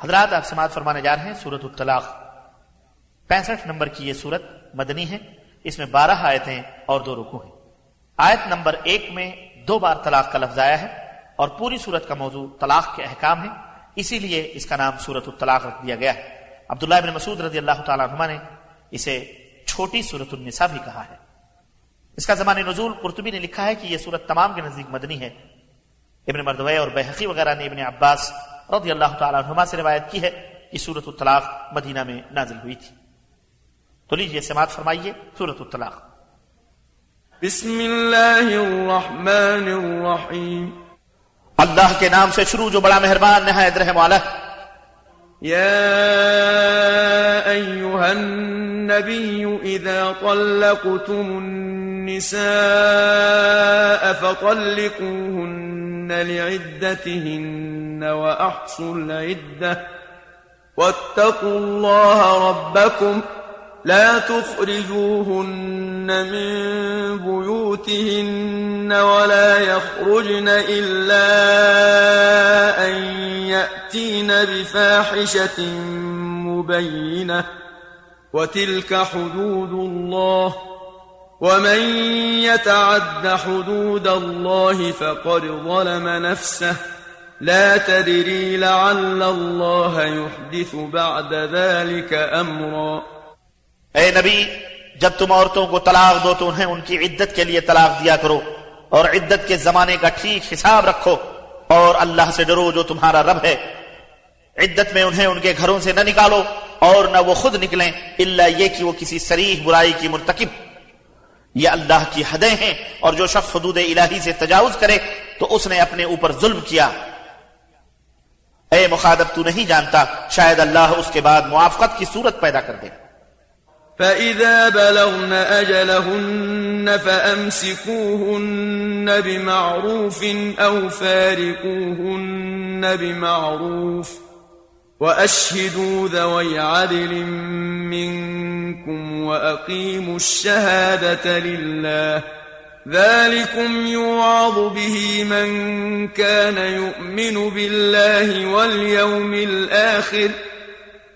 حضرات آپ سماعت فرمانے جا رہے ہیں سورت الطلاق۔ پینسٹھ نمبر کی یہ سورت مدنی ہے۔ اس میں بارہ آیتیں اور دو رکو ہیں۔ آیت نمبر ایک میں دو بار طلاق کا لفظ آیا ہے اور پوری سورت کا موضوع طلاق کے احکام ہے اسی لیے اس کا نام سورت الطلاق رکھ دیا گیا ہے۔ عبداللہ بن مسعود رضی اللہ تعالیٰ عنہ نے اسے چھوٹی سورت النساء بھی کہا ہے۔ اس کا زمان نزول قرطبی نے لکھا ہے کہ یہ سورت تمام کے نزدیک مدنی ہے۔ ابن مردوے اور بحقی وغیرہ نے ابن عباس رضی اللہ تعالیٰ عنہما سے روایت کی ہے کہ سورت الطلاق مدینہ میں نازل ہوئی تھی۔ تو لیجیے سماعت فرمائیے سورت الطلاق۔ بسم اللہ الرحمن الرحیم۔ اللہ کے نام سے شروع جو بڑا مہربان نہایت رحم والا ہے۔ يا أيها النبي إذا طلقتم النساء فطلقوهن۔ لعدتهن وأحصوا العدة واتقوا الله ربكم لا تخرجوهن من بيوتهن ولا يخرجن إلا أن يأتين بفاحشة مبينة وتلك حدود الله ومن يتعد حدود الله فقد ظلم نفسه لا تدري لعل الله يحدث بعد ذلك أمرا اے نبی، جب تم عورتوں کو طلاق دو تو انہیں ان کی عدت کے لیے طلاق دیا کرو اور عدت کے زمانے کا ٹھیک حساب رکھو اور اللہ سے ڈرو جو تمہارا رب ہے۔ عدت میں انہیں ان کے گھروں سے نہ نکالو اور نہ وہ خود نکلیں اللہ یہ کہ وہ کسی سریح برائی کی مرتکب یہ اللہ کی حدیں ہیں اور جو شخص حدود الہی سے تجاوز کرے تو اس نے اپنے اوپر ظلم کیا۔ اے مخادب تو نہیں جانتا شاید اللہ اس کے بعد موافقت کی صورت پیدا کر دے۔ فإذا بلغن أجلهن فأمسكوهن بمعروف أو فارقوهن بمعروف۔ وأشهدوا ذوي عدل منكم وأقيموا الشهادة لله. ذلكم يوعظ به من كان يؤمن بالله واليوم الآخر.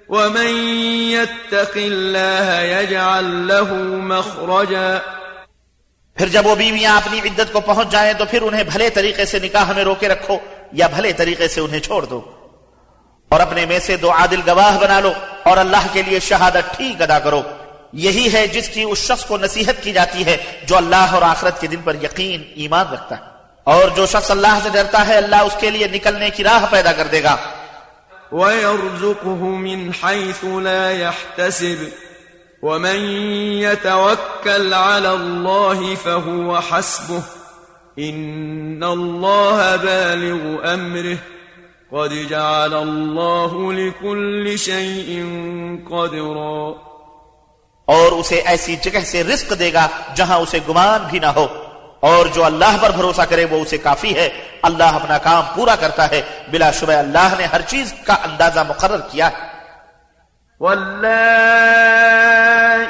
ومن يتق الله يجعل له مخرجا. پھر جب وہ بیویاں اپنی عدت کو پہنچ جائیں تو پھر انہیں بھلے طریقے سے نکاح میں روکے رکھو یا بھلے طریقے سے انہیں چھوڑ دو۔ اور اپنے میں سے دو عادل گواہ بنا لو اور اللہ کے لیے شہادت ٹھیک ادا کرو۔ یہی ہے جس کی اس شخص کو نصیحت کی جاتی ہے جو اللہ اور آخرت کے دن پر یقین، ایمان رکھتا ہے۔ اور جو شخص اللہ سے ڈرتا ہے، اللہ اس کے لیے نکلنے کی راہ پیدا کر دے گا۔ ويرزقه من حيث لا يحتسب۔ ومن يتوكل على الله فهو حسبه۔ إن الله بالغ أمره۔ قد جعل الله لكل شيء قدرا اور اسے ایسی جگہ سے رزق دے گا جہاں اسے گمان بھی نہ ہو۔ اور جو اللہ پر بھروسہ کرے وہ اسے کافی ہے۔ اللہ اپنا کام پورا کرتا ہے۔ بلا شبہ اللہ نے ہر چیز کا اندازہ مقرر کیا۔ ہے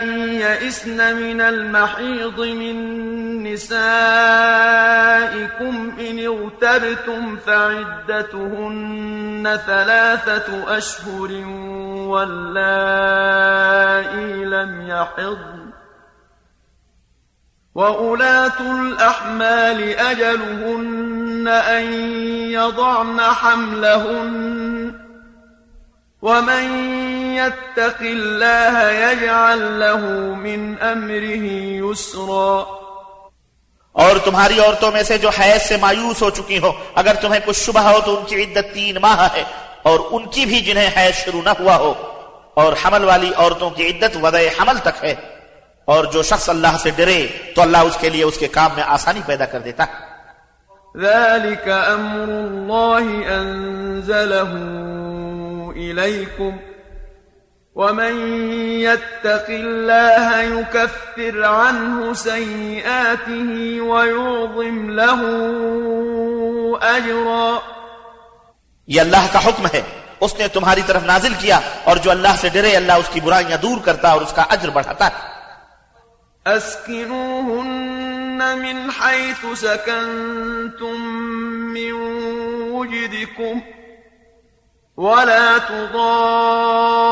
واللائي يئسن من المحيض من نسائكم إن اغتبتم فعدتهن ثلاثة أشهر واللائي لم يحضن. وأولاة الأحمال أجلهن أن يضعن حملهن. ومن يتق الله يجعل له من أمره يسرا۔ اور تمہاری عورتوں میں سے جو حیض سے مایوس ہو چکی ہو اگر تمہیں کچھ شبہ ہو تو ان کی عدت تین ماہ ہے اور ان کی بھی جنہیں حیض شروع نہ ہوا ہو۔ اور حمل والی عورتوں کی عدت وضع حمل تک ہے۔ اور جو شخص اللہ سے ڈرے تو اللہ اس کے لیے اس کے کام میں آسانی پیدا کر دیتا ہے۔ ذلك أمر الله أنزله إليكم۔ ومن يتق الله يكفر عنه سيئاته ويعظم له أجرا یہ اللہ کا حکم ہے۔ اس نے تمہاری طرف نازل کیا اور جو اللہ سے ڈرے اللہ اس کی برائیاں دور کرتا اور اس کا اجر بڑھاتا ہے۔ أسكنوهن من حيث سكنتم من وجدكم ولا تضاروهن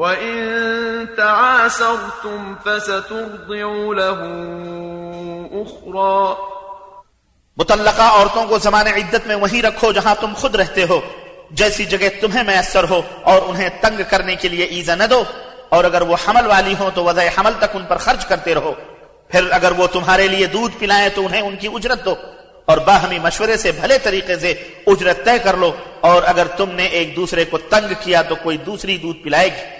وإن تعاسرتم فسترضع له أخرى۔ متعلقہ عورتوں کو زمان عدت میں وہیں رکھو جہاں تم خود رہتے ہو۔ جیسی جگہ تمہیں میسر ہو اور انہیں تنگ کرنے کے لیے ایزا نہ دو۔ اور اگر وہ حمل والی ہوں تو وضع حمل تک ان پر خرچ کرتے رہو۔ پھر اگر وہ تمہارے لیے دودھ پلائیں تو انہیں ان کی اجرت دو۔ اور باہمی مشورے سے بھلے طریقے سے اجرت طے کر لو۔ اور اگر تم نے ایک دوسرے کو تنگ کیا تو کوئی دوسری دودھ پلائے گی۔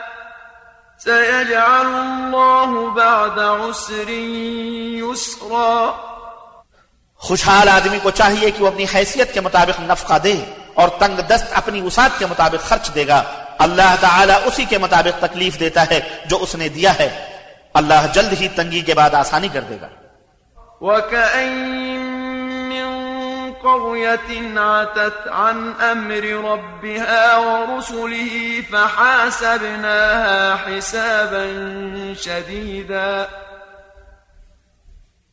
سيجعل الله بعد عسر يسرا. خوشحال آدمی کو چاہیے کہ وہ اپنی حیثیت کے مطابق نفقہ دے اور تنگ دست اپنی وسعت کے مطابق خرچ دے گا۔ اللہ تعالیٰ اسی کے مطابق تکلیف دیتا ہے جو اس نے دیا ہے۔ اللہ جلد ہی تنگی کے بعد آسانی کر دے گا۔ وكأين قرية عتت عن أمر ربها ورسله فحاسبناها حسابا شديدا.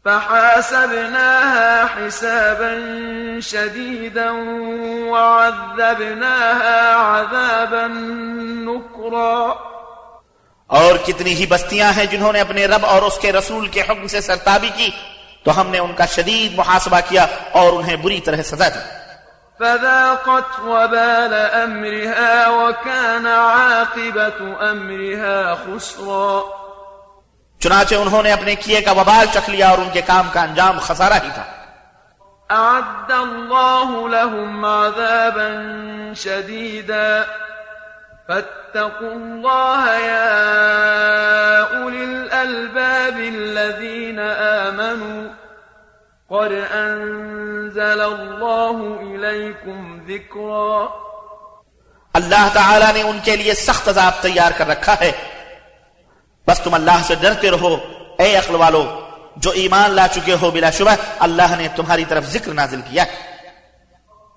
فحاسبناها حسابا شديدا وعذبناها عذابا نكرا. اور کتنی ہی بستیاں ہیں جنہوں نے اپنے رب اور اس کے رسول کے حکم سے سرتابی کی تو ہم نے ان کا شدید محاسبہ کیا اور انہیں بری طرح سزا دی۔ فذاقت وبال أمرها وكان عاقبة أمرها خسرا۔ چنانچہ انہوں نے اپنے کیے کا وبال چکھ لیا اور ان کے کام کا انجام خسارہ ہی تھا۔ أعد الله لهم عذابا شديدا فاتقوا الله يا أولي الألباب الذين آمنوا قد أنزل الله إليكم ذكرا. اللہ تعالیٰ نے ان کے لیے سخت عذاب تیار کر رکھا ہے۔ بس تم اللہ سے ڈرتے رہو، اے عقل والو، جو ایمان لا چکے ہو بلا شبہ، اللہ نے تمہاری طرف ذکر نازل کیا ہے۔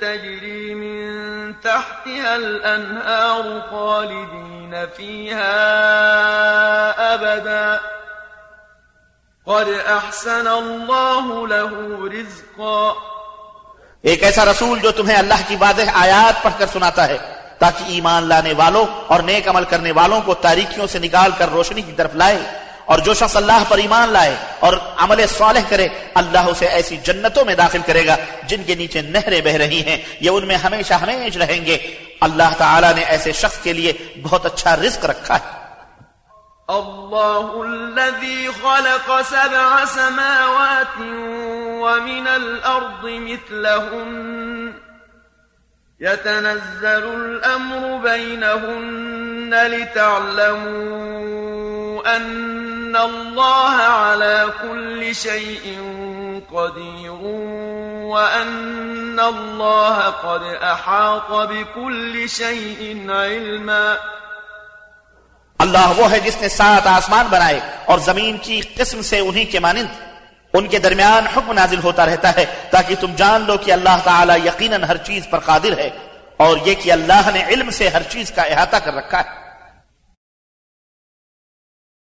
تجري من تحتها الأنهار خالدين فيها أبدا. قد أحسن الله له رزقا. ایک ایسا رسول جو تمہیں اللہ کی واضح آیات پڑھ کر سناتا ہے، تاکہ ایمان لانے والوں اور نیک عمل کرنے والوں کو تاریکیوں سے نکال کر روشنی کی طرف لائے۔ اور جو شخص اللہ پر ایمان لائے اور عمل صالح کرے، اللہ اسے ایسی جنتوں میں داخل کرے گا جن کے نیچے نہریں بہ رہی ہیں۔ یہ ان میں ہمیشہ ہمیش رہیں گے۔ اللہ تعالیٰ نے ایسے شخص کے لیے بہت اچھا رزق رکھا ہے۔ الله الذي خلق سبع سماوات ومن الأرض مثلهن يتنزل الأمر بينهن لتعلموا أن الله على كل شيء قدير وأن الله قد أحاط بكل شيء علما اللہ وہ ہے جس نے سات آسمان بنائے اور زمین کی قسم سے انہی کے مانند ان کے درمیان حکم نازل ہوتا رہتا ہے تاکہ تم جان لو کہ اللہ تعالیٰ یقیناً ہر چیز پر قادر ہے اور یہ کہ اللہ نے علم سے ہر چیز کا احاطہ کر رکھا ہے۔